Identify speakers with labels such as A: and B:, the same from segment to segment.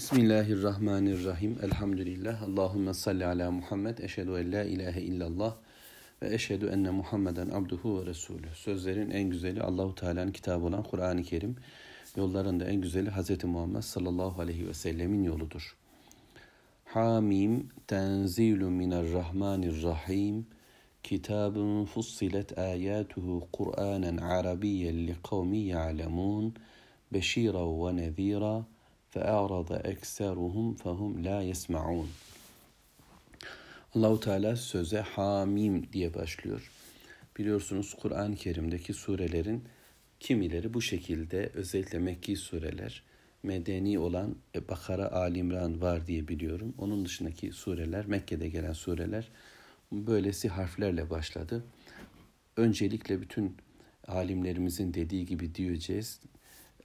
A: Bismillahirrahmanirrahim. Elhamdülillah. Allahümme salli ala Muhammed. Eşhedü en la ilahe illallah ve eşhedü enne Muhammeden abduhu ve resulü. Sözlerin en güzeli Allahu Teala'nın kitabı olan Kur'an-ı Kerim. Yolların da en güzeli Hz. Muhammed sallallahu aleyhi ve sellemin yoludur. Hamim tenzilun minerrahmanirrahim. Kitabun fussilet ayatuhu Kur'anen arabiyyen li kavmi ya'lemun. Beşira ve nezira. فَاَعْرَضَ اَكْسَرُهُمْ فَهُمْ لَا يَسْمَعُونَ Allahu Teala söze Hamim diye başlıyor. Biliyorsunuz Kur'an-ı Kerim'deki surelerin kimileri bu şekilde özellikle Mekki sureler medeni olan e, Bakara, Ali İmran var diye biliyorum. Onun dışındaki sureler, Mekke'de gelen sureler böylesi harflerle başladı. Öncelikle bütün alimlerimizin dediği gibi diyeceğiz.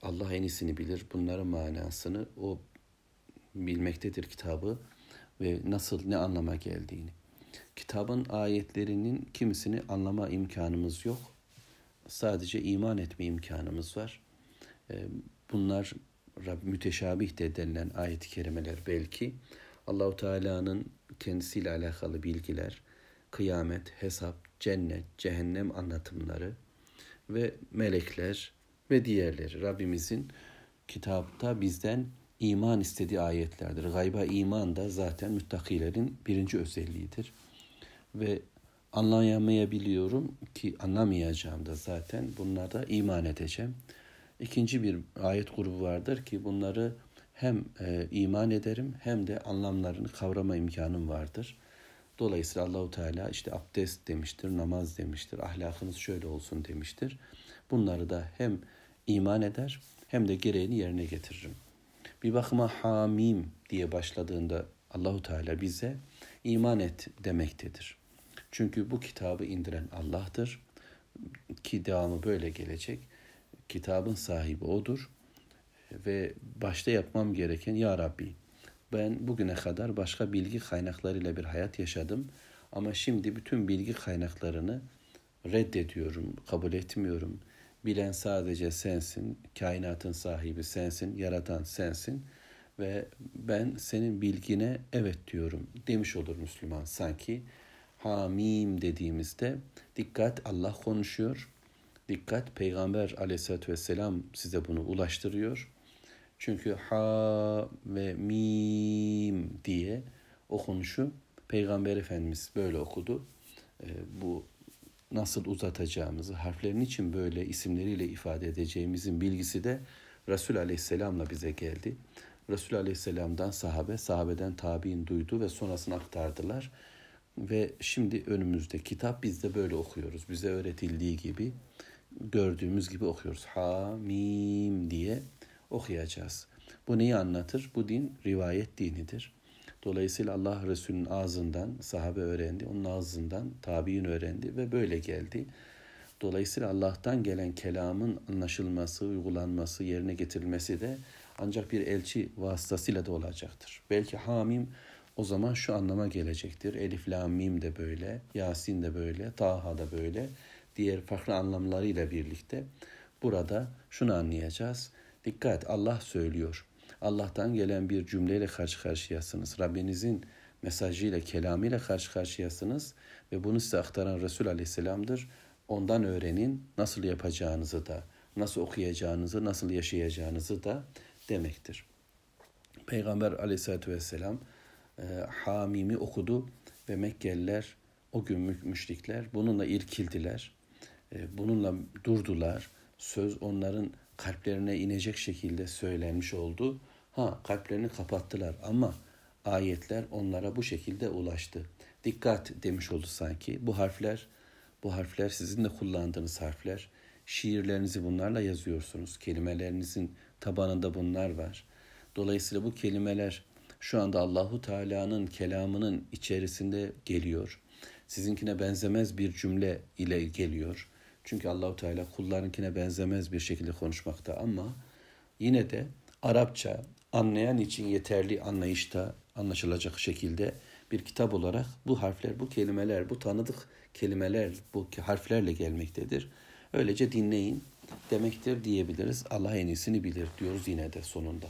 A: Allah en iyisini bilir. Bunların manasını o bilmektedir kitabı ve nasıl ne anlama geldiğini. Kitabın ayetlerinin kimisini anlama imkanımız yok. Sadece iman etme imkanımız var. Bunlar müteşabih de denilen ayet-i kerimeler belki. Allahu Teala'nın kendisiyle alakalı bilgiler, kıyamet, hesap, cennet, cehennem anlatımları ve melekler, ve diğerleri Rabbimizin kitapta bizden iman istediği ayetlerdir. Gayba iman da zaten müttakilerin birinci özelliğidir. Ve anlayamayabiliyorum ki anlamayacağım da zaten bunlarda iman edeceğim. İkinci bir ayet grubu vardır ki bunları hem e, iman ederim hem de anlamlarını kavrama imkanım vardır. Dolayısıyla Allahu Teala işte abdest demiştir, namaz demiştir, ahlakınız şöyle olsun demiştir. Bunları da hem iman eder hem de gereğini yerine getiririm. Bir bakıma hamim diye başladığında Allahu Teala bize iman et demektedir. Çünkü bu kitabı indiren Allah'tır ki devamı böyle gelecek. Kitabın sahibi odur ve başta yapmam gereken ya Rabbi ben bugüne kadar başka bilgi kaynaklarıyla bir hayat yaşadım ama şimdi bütün bilgi kaynaklarını reddediyorum, kabul etmiyorum Bilen sadece sensin, kainatın sahibi sensin, yaratan sensin ve ben senin bilgine evet diyorum demiş olur Müslüman sanki. Hamim dediğimizde dikkat Allah konuşuyor. Dikkat Peygamber aleyhissalatü vesselam size bunu ulaştırıyor. Çünkü ha ve mim diye okunuşu Peygamber Efendimiz böyle okudu. Ee, bu nasıl uzatacağımızı, harflerin için böyle isimleriyle ifade edeceğimizin bilgisi de Resul Aleyhisselam'la bize geldi. Resul Aleyhisselam'dan sahabe, sahabeden tabi'in duydu ve sonrasını aktardılar. Ve şimdi önümüzde kitap biz de böyle okuyoruz. Bize öğretildiği gibi, gördüğümüz gibi okuyoruz. Ha, mim diye okuyacağız. Bu neyi anlatır? Bu din rivayet dinidir. Dolayısıyla Allah Resulü'nün ağzından sahabe öğrendi, onun ağzından tabi'in öğrendi ve böyle geldi. Dolayısıyla Allah'tan gelen kelamın anlaşılması, uygulanması, yerine getirilmesi de ancak bir elçi vasıtasıyla da olacaktır. Belki hamim o zaman şu anlama gelecektir. Elif, la, mim de böyle, Yasin de böyle, Taha da böyle. Diğer farklı anlamlarıyla birlikte burada şunu anlayacağız. Dikkat Allah söylüyor. Allah'tan gelen bir cümleyle karşı karşıyasınız. Rabbinizin mesajıyla, kelamıyla karşı karşıyasınız ve bunu size aktaran Resul Aleyhisselam'dır. Ondan öğrenin nasıl yapacağınızı da, nasıl okuyacağınızı, nasıl yaşayacağınızı da demektir. Peygamber Aleyhisselatü Vesselam e, Hamim'i okudu ve Mekkeliler, o gün müşrikler bununla irkildiler. E, bununla durdular. Söz onların kalplerine inecek şekilde söylenmiş oldu. Ha kalplerini kapattılar ama ayetler onlara bu şekilde ulaştı. Dikkat demiş oldu sanki. Bu harfler, bu harfler sizin de kullandığınız harfler. Şiirlerinizi bunlarla yazıyorsunuz. Kelimelerinizin tabanında bunlar var. Dolayısıyla bu kelimeler şu anda Allahu Teala'nın kelamının içerisinde geliyor. Sizinkine benzemez bir cümle ile geliyor. Çünkü Allahu Teala kullarınkine benzemez bir şekilde konuşmakta ama yine de Arapça anlayan için yeterli anlayışta anlaşılacak şekilde bir kitap olarak bu harfler, bu kelimeler, bu tanıdık kelimeler bu harflerle gelmektedir. Öylece dinleyin demektir diyebiliriz. Allah en iyisini bilir diyoruz yine de sonunda.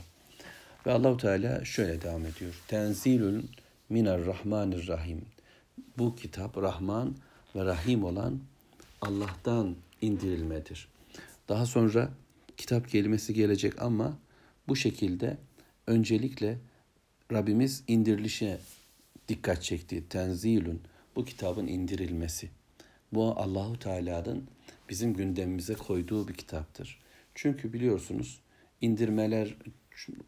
A: Ve Allahu Teala şöyle devam ediyor. Tenzilün minar rahmanir rahim. Bu kitap Rahman ve Rahim olan Allah'tan indirilmedir. Daha sonra kitap kelimesi gelecek ama bu şekilde öncelikle Rabbimiz indirilişe dikkat çekti. Tenzilün bu kitabın indirilmesi. Bu Allahu Teala'nın bizim gündemimize koyduğu bir kitaptır. Çünkü biliyorsunuz indirmeler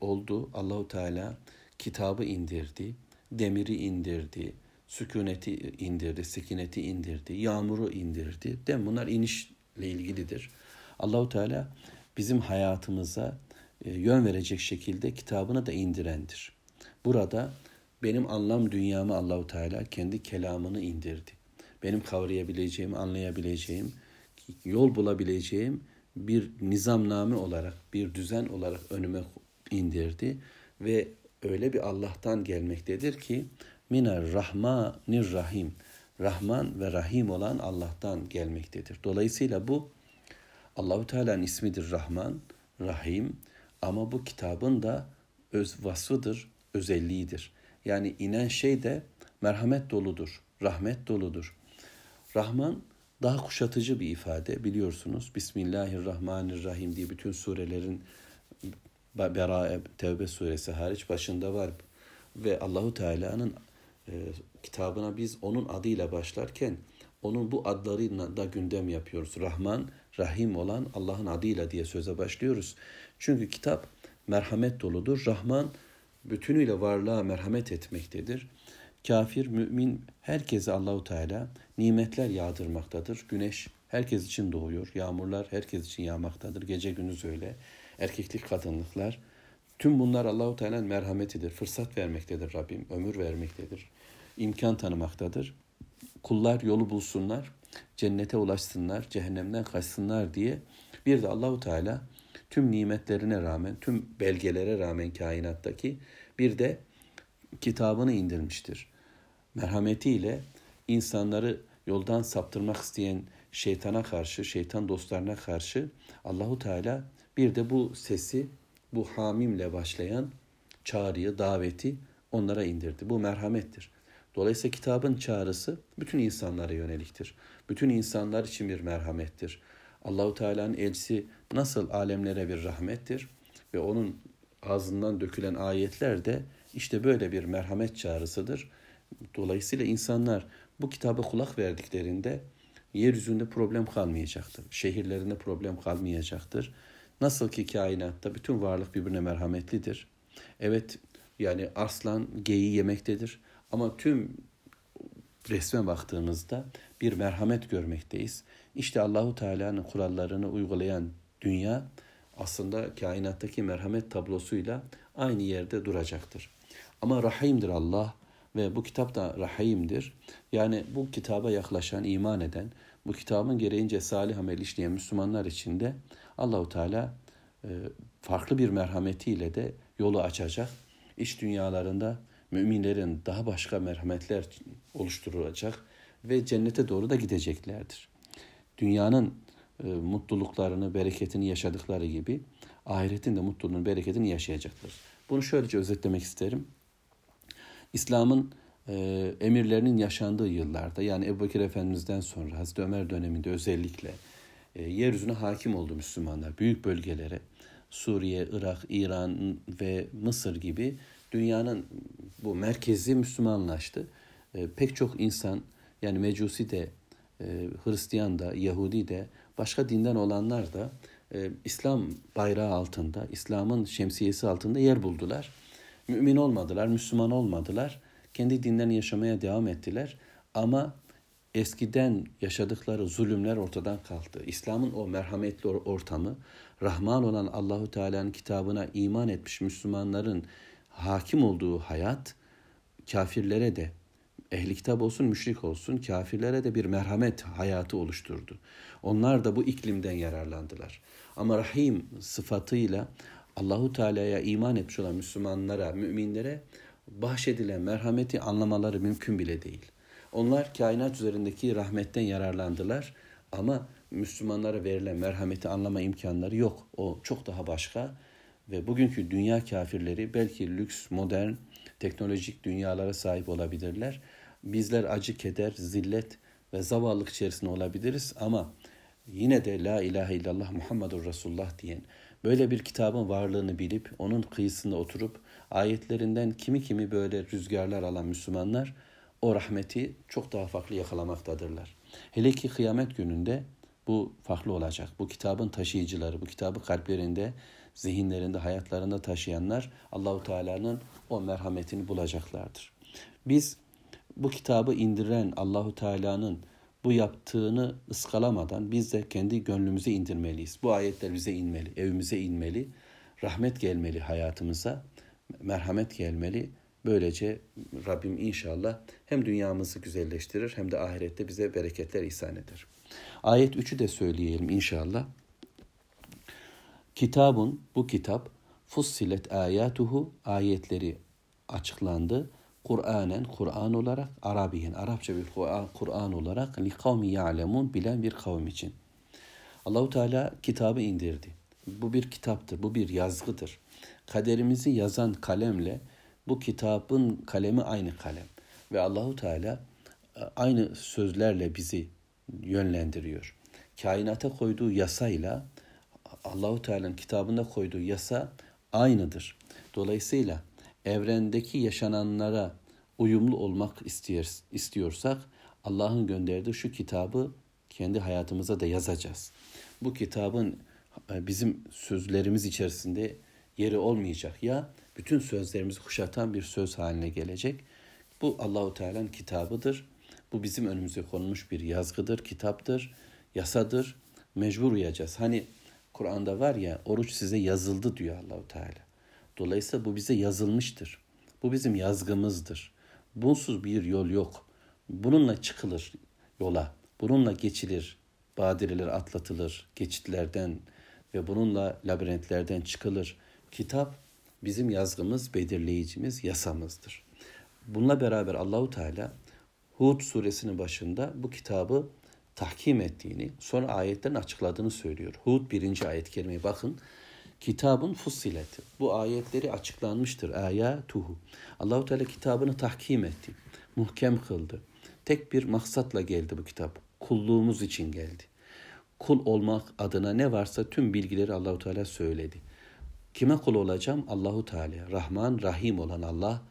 A: oldu. Allahu Teala kitabı indirdi, demiri indirdi, sükuneti indirdi, sekineti indirdi, yağmuru indirdi. Dem bunlar inişle ilgilidir. Allahu Teala bizim hayatımıza yön verecek şekilde kitabını da indirendir. Burada benim anlam dünyamı Allahu Teala kendi kelamını indirdi. Benim kavrayabileceğim, anlayabileceğim, yol bulabileceğim bir nizamname olarak, bir düzen olarak önüme indirdi ve öyle bir Allah'tan gelmektedir ki minar rahmanir rahim. Rahman ve Rahim olan Allah'tan gelmektedir. Dolayısıyla bu Allahu Teala'nın ismidir Rahman, Rahim ama bu kitabın da öz vasfıdır, özelliğidir. Yani inen şey de merhamet doludur, rahmet doludur. Rahman daha kuşatıcı bir ifade biliyorsunuz. Bismillahirrahmanirrahim diye bütün surelerin Berae Tevbe suresi hariç başında var. Ve Allahu Teala'nın e, kitabına biz onun adıyla başlarken onun bu adlarıyla da gündem yapıyoruz. Rahman, Rahim olan Allah'ın adıyla diye söze başlıyoruz. Çünkü kitap merhamet doludur. Rahman bütünüyle varlığa merhamet etmektedir. Kafir, mümin herkese Allahu Teala nimetler yağdırmaktadır. Güneş herkes için doğuyor. Yağmurlar herkes için yağmaktadır. Gece gündüz öyle. Erkeklik, kadınlıklar. Tüm bunlar Allahu Teala'nın merhametidir. Fırsat vermektedir Rabbim. Ömür vermektedir. imkan tanımaktadır. Kullar yolu bulsunlar, cennete ulaşsınlar, cehennemden kaçsınlar diye bir de Allahu Teala tüm nimetlerine rağmen, tüm belgelere rağmen kainattaki bir de kitabını indirmiştir. Merhametiyle insanları yoldan saptırmak isteyen şeytana karşı, şeytan dostlarına karşı Allahu Teala bir de bu sesi, bu hamimle başlayan çağrıyı, daveti onlara indirdi. Bu merhamettir. Dolayısıyla kitabın çağrısı bütün insanlara yöneliktir. Bütün insanlar için bir merhamettir. Allahu Teala'nın elçisi nasıl alemlere bir rahmettir ve onun ağzından dökülen ayetler de işte böyle bir merhamet çağrısıdır. Dolayısıyla insanlar bu kitaba kulak verdiklerinde yeryüzünde problem kalmayacaktır. Şehirlerinde problem kalmayacaktır. Nasıl ki kainatta bütün varlık birbirine merhametlidir. Evet yani aslan geyi yemektedir ama tüm resme baktığımızda bir merhamet görmekteyiz. İşte Allahu Teala'nın kurallarını uygulayan dünya aslında kainattaki merhamet tablosuyla aynı yerde duracaktır. Ama Rahim'dir Allah ve bu kitap da Rahim'dir. Yani bu kitaba yaklaşan, iman eden, bu kitabın gereğince salih amel işleyen Müslümanlar için de Allahu Teala e, farklı bir merhametiyle de yolu açacak. İş dünyalarında müminlerin daha başka merhametler oluşturulacak ve cennete doğru da gideceklerdir. Dünyanın e, mutluluklarını, bereketini yaşadıkları gibi ahiretin de mutluluğunu, bereketini yaşayacaklar. Bunu şöylece özetlemek isterim. İslam'ın e, emirlerinin yaşandığı yıllarda yani Ebu Bekir Efendimiz'den sonra Hazreti Ömer döneminde özellikle e, yeryüzüne hakim oldu Müslümanlar. Büyük bölgelere Suriye, Irak, İran ve Mısır gibi dünyanın bu merkezi Müslümanlaştı. E, pek çok insan yani Mecusi de, e, Hristiyan da, Yahudi de, başka dinden olanlar da e, İslam bayrağı altında, İslam'ın şemsiyesi altında yer buldular. Mümin olmadılar, Müslüman olmadılar. Kendi dinlerini yaşamaya devam ettiler. Ama eskiden yaşadıkları zulümler ortadan kalktı. İslam'ın o merhametli ortamı, Rahman olan Allahu Teala'nın kitabına iman etmiş Müslümanların hakim olduğu hayat kafirlere de ehli kitap olsun müşrik olsun kafirlere de bir merhamet hayatı oluşturdu. Onlar da bu iklimden yararlandılar. Ama Rahim sıfatıyla Allahu Teala'ya iman etmiş olan Müslümanlara, müminlere bahşedilen merhameti anlamaları mümkün bile değil. Onlar kainat üzerindeki rahmetten yararlandılar ama Müslümanlara verilen merhameti anlama imkanları yok. O çok daha başka ve bugünkü dünya kafirleri belki lüks, modern, teknolojik dünyalara sahip olabilirler. Bizler acı, keder, zillet ve zavallık içerisinde olabiliriz ama yine de La ilahe illallah Muhammedur Resulullah diyen böyle bir kitabın varlığını bilip onun kıyısında oturup ayetlerinden kimi kimi böyle rüzgarlar alan Müslümanlar o rahmeti çok daha farklı yakalamaktadır. Hele ki kıyamet gününde bu farklı olacak. Bu kitabın taşıyıcıları, bu kitabı kalplerinde, zihinlerinde, hayatlarında taşıyanlar Allahu Teala'nın o merhametini bulacaklardır. Biz bu kitabı indiren Allahu Teala'nın bu yaptığını ıskalamadan biz de kendi gönlümüze indirmeliyiz. Bu ayetler bize inmeli, evimize inmeli, rahmet gelmeli hayatımıza, merhamet gelmeli. Böylece Rabbim inşallah hem dünyamızı güzelleştirir hem de ahirette bize bereketler ihsan eder. Ayet 3'ü de söyleyelim inşallah. Kitabun bu kitap fussilet ayatuhu ayetleri açıklandı. Kur'anen Kur'an olarak Arabiyen Arapça bir Kur'an olarak li kavmi ya'lemun bilen bir kavim için. Allahu Teala kitabı indirdi. Bu bir kitaptır, bu bir yazgıdır. Kaderimizi yazan kalemle bu kitabın kalemi aynı kalem ve Allahu Teala e, aynı sözlerle bizi yönlendiriyor. Kainata koyduğu yasayla Allahu Teala'nın kitabında koyduğu yasa aynıdır. Dolayısıyla evrendeki yaşananlara uyumlu olmak istiyorsak Allah'ın gönderdiği şu kitabı kendi hayatımıza da yazacağız. Bu kitabın e, bizim sözlerimiz içerisinde yeri olmayacak ya bütün sözlerimizi kuşatan bir söz haline gelecek. Bu Allahu Teala'nın kitabıdır. Bu bizim önümüze konmuş bir yazgıdır, kitaptır, yasadır. Mecbur uyacağız. Hani Kur'an'da var ya oruç size yazıldı diyor Allahu Teala. Dolayısıyla bu bize yazılmıştır. Bu bizim yazgımızdır. Bunsuz bir yol yok. Bununla çıkılır yola. Bununla geçilir. Badireler atlatılır geçitlerden ve bununla labirentlerden çıkılır. Kitap bizim yazgımız, belirleyicimiz, yasamızdır. Bununla beraber Allahu Teala Hud suresinin başında bu kitabı tahkim ettiğini, sonra ayetlerin açıkladığını söylüyor. Hud birinci ayet kerimeye bakın. Kitabın fussilet. Bu ayetleri açıklanmıştır. Ayatuhu. Allahu Teala kitabını tahkim etti. Muhkem kıldı. Tek bir maksatla geldi bu kitap. Kulluğumuz için geldi. Kul olmak adına ne varsa tüm bilgileri Allahu Teala söyledi. Kime kul olacağım? Allahu Teala. Rahman, Rahim olan Allah.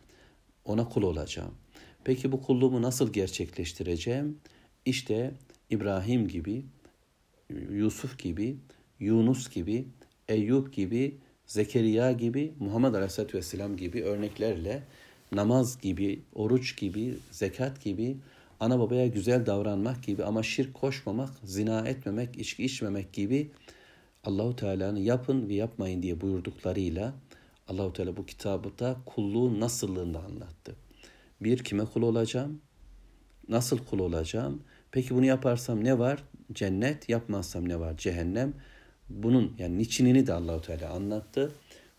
A: Ona kul olacağım. Peki bu kulluğumu nasıl gerçekleştireceğim? İşte İbrahim gibi, Yusuf gibi, Yunus gibi, Eyüp gibi, Zekeriya gibi, Muhammed Aleyhisselatü Vesselam gibi örneklerle namaz gibi, oruç gibi, zekat gibi, ana babaya güzel davranmak gibi ama şirk koşmamak, zina etmemek, içki içmemek gibi Allahu Teala'nın yapın ve yapmayın diye buyurduklarıyla Allahu Teala bu kitabı da kulluğun nasıllığını anlattı. Bir kime kul olacağım? Nasıl kul olacağım? Peki bunu yaparsam ne var? Cennet, yapmazsam ne var? Cehennem. Bunun yani niçinini de Allahu Teala anlattı.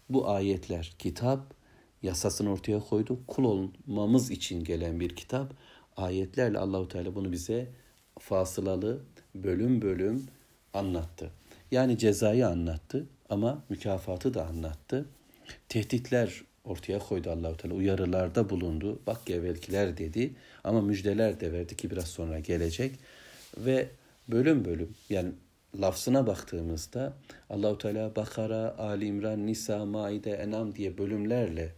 A: Bu ayetler kitap yasasını ortaya koydu. Kul olmamız için gelen bir kitap. Ayetlerle Allahu Teala bunu bize fasılalı bölüm bölüm anlattı. Yani cezayı anlattı ama mükafatı da anlattı. Tehditler ortaya koydu Allahu Teala. Uyarılarda bulundu. Bak evvelkiler dedi ama müjdeler de verdi ki biraz sonra gelecek. Ve bölüm bölüm yani lafzına baktığımızda Allahu Teala Bakara, Ali İmran, Nisa, Maide, Enam diye bölümlerle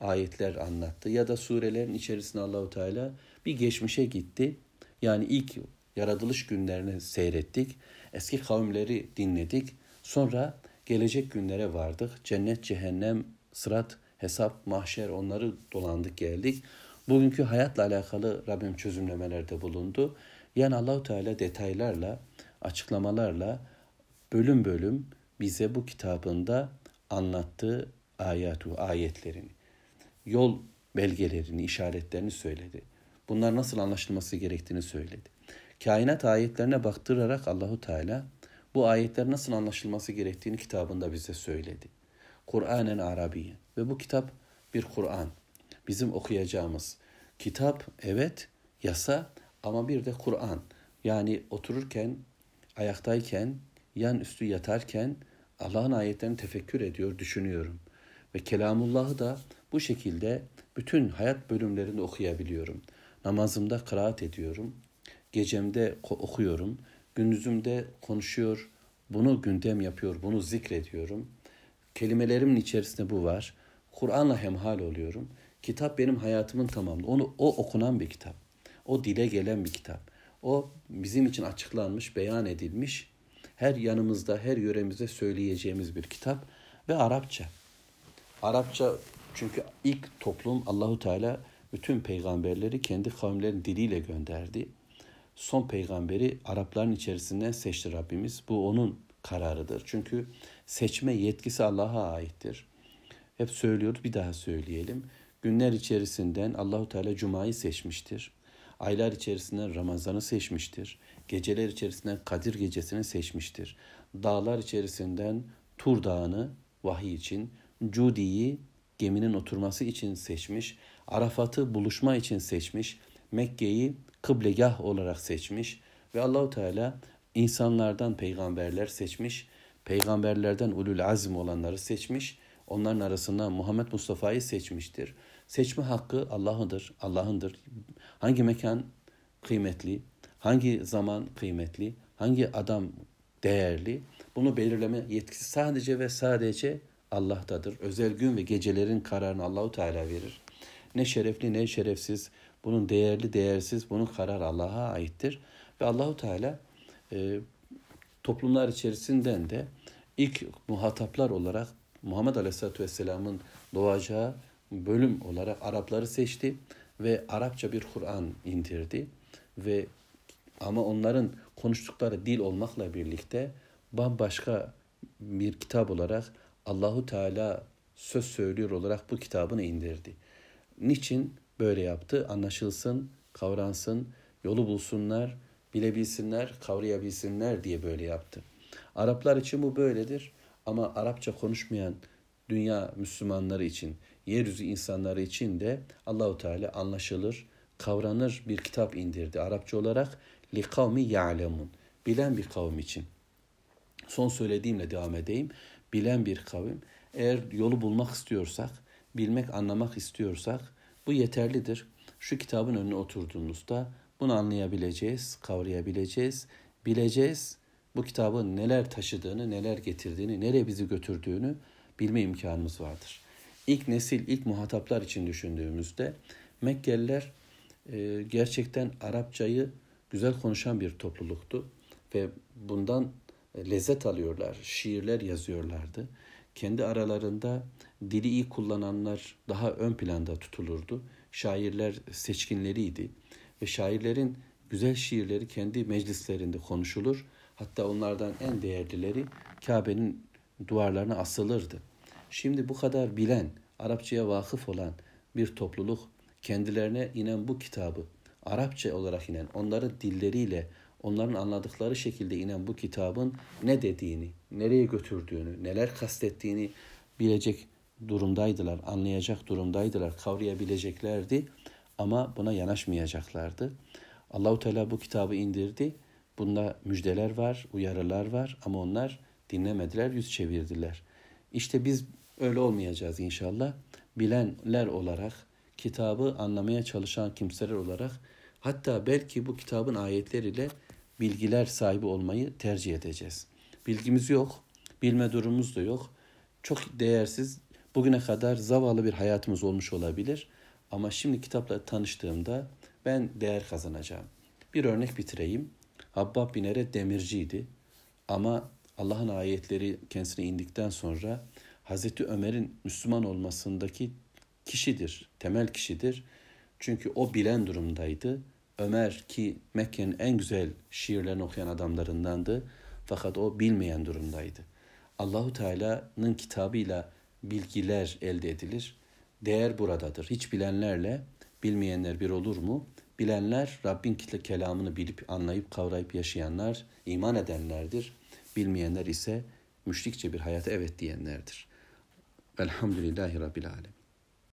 A: ayetler anlattı ya da surelerin içerisinde Allahu Teala bir geçmişe gitti. Yani ilk yaratılış günlerini seyrettik. Eski kavimleri dinledik. Sonra gelecek günlere vardık. Cennet, cehennem, sırat, hesap, mahşer onları dolandık geldik. Bugünkü hayatla alakalı Rabbim çözümlemelerde bulundu. Yani Allahu Teala detaylarla, açıklamalarla bölüm bölüm bize bu kitabında anlattığı ayatu ayetlerini, yol belgelerini, işaretlerini söyledi. Bunlar nasıl anlaşılması gerektiğini söyledi. Kainat ayetlerine baktırarak Allahu Teala bu ayetler nasıl anlaşılması gerektiğini kitabında bize söyledi. Kur'anen Arabiyen ve bu kitap bir Kur'an. Bizim okuyacağımız kitap evet yasa ama bir de Kur'an. Yani otururken, ayaktayken, yan üstü yatarken Allah'ın ayetlerini tefekkür ediyor, düşünüyorum. Ve Kelamullah'ı da bu şekilde bütün hayat bölümlerinde okuyabiliyorum. Namazımda kıraat ediyorum. Gecemde okuyorum. Gündüzümde konuşuyor. Bunu gündem yapıyor, bunu zikrediyorum. Kelimelerimin içerisinde bu var. Kur'an'la hemhal oluyorum. Kitap benim hayatımın tamamı. Onu o okunan bir kitap. O dile gelen bir kitap. O bizim için açıklanmış, beyan edilmiş. Her yanımızda, her yöremizde söyleyeceğimiz bir kitap ve Arapça. Arapça çünkü ilk toplum Allahu Teala bütün peygamberleri kendi kavimlerin diliyle gönderdi. Son peygamberi Arapların içerisinden seçti Rabbimiz. Bu onun kararıdır. Çünkü seçme yetkisi Allah'a aittir. Hep söylüyoruz bir daha söyleyelim. Günler içerisinden Allahu Teala Cuma'yı seçmiştir. Aylar içerisinden Ramazan'ı seçmiştir. Geceler içerisinden Kadir gecesini seçmiştir. Dağlar içerisinden Tur Dağı'nı vahiy için, Cudi'yi geminin oturması için seçmiş, Arafat'ı buluşma için seçmiş, Mekke'yi kıblegah olarak seçmiş ve Allahu Teala insanlardan peygamberler seçmiş, peygamberlerden ulul azm olanları seçmiş, onların arasından Muhammed Mustafa'yı seçmiştir. Seçme hakkı Allah'ındır, Allah'ındır. Hangi mekan kıymetli, hangi zaman kıymetli, hangi adam değerli bunu belirleme yetkisi sadece ve sadece Allah'tadır. Özel gün ve gecelerin kararını Allahu Teala verir. Ne şerefli ne şerefsiz, bunun değerli değersiz, bunun karar Allah'a aittir. Ve Allahu Teala e, toplumlar içerisinden de ilk muhataplar olarak Muhammed Aleyhisselatü Vesselam'ın doğacağı bölüm olarak Arapları seçti ve Arapça bir Kur'an indirdi ve ama onların konuştukları dil olmakla birlikte bambaşka bir kitap olarak Allahu Teala söz söylüyor olarak bu kitabını indirdi. Niçin böyle yaptı? Anlaşılsın, kavransın, yolu bulsunlar, bilebilsinler, kavrayabilsinler diye böyle yaptı. Araplar için bu böyledir ama Arapça konuşmayan dünya Müslümanları için, yeryüzü insanları için de Allahu Teala anlaşılır, kavranır bir kitap indirdi. Arapça olarak li kavmi ya'lemun. Bilen bir kavim için. Son söylediğimle devam edeyim. Bilen bir kavim. Eğer yolu bulmak istiyorsak, bilmek, anlamak istiyorsak bu yeterlidir. Şu kitabın önüne oturduğumuzda bunu anlayabileceğiz, kavrayabileceğiz, bileceğiz. Bu kitabın neler taşıdığını, neler getirdiğini, nereye bizi götürdüğünü bilme imkanımız vardır. İlk nesil, ilk muhataplar için düşündüğümüzde Mekkeliler e, gerçekten Arapçayı güzel konuşan bir topluluktu ve bundan lezzet alıyorlar, şiirler yazıyorlardı. Kendi aralarında dili iyi kullananlar daha ön planda tutulurdu. Şairler seçkinleriydi ve şairlerin güzel şiirleri kendi meclislerinde konuşulur. Hatta onlardan en değerlileri Kabe'nin duvarlarına asılırdı. Şimdi bu kadar bilen, Arapçaya vakıf olan bir topluluk kendilerine inen bu kitabı Arapça olarak inen, onların dilleriyle, onların anladıkları şekilde inen bu kitabın ne dediğini, nereye götürdüğünü, neler kastettiğini bilecek durumdaydılar, anlayacak durumdaydılar, kavrayabileceklerdi ama buna yanaşmayacaklardı. Allahu Teala bu kitabı indirdi. Bunda müjdeler var, uyarılar var ama onlar dinlemediler, yüz çevirdiler. İşte biz öyle olmayacağız inşallah. Bilenler olarak, kitabı anlamaya çalışan kimseler olarak hatta belki bu kitabın ayetleriyle bilgiler sahibi olmayı tercih edeceğiz. Bilgimiz yok, bilme durumumuz da yok. Çok değersiz, bugüne kadar zavallı bir hayatımız olmuş olabilir. Ama şimdi kitapla tanıştığımda ben değer kazanacağım. Bir örnek bitireyim. Habbab bin Eret demirciydi. Ama Allah'ın ayetleri kendisine indikten sonra Hazreti Ömer'in Müslüman olmasındaki kişidir, temel kişidir. Çünkü o bilen durumdaydı. Ömer ki Mekke'nin en güzel şiirlerini okuyan adamlarındandı. Fakat o bilmeyen durumdaydı. Allahu Teala'nın kitabıyla bilgiler elde edilir. Değer buradadır. Hiç bilenlerle bilmeyenler bir olur mu? Bilenler Rabbin kelamını bilip anlayıp kavrayıp yaşayanlar, iman edenlerdir. Bilmeyenler ise müşrikçe bir hayata evet diyenlerdir. Velhamdülillahi Rabbil Alemin.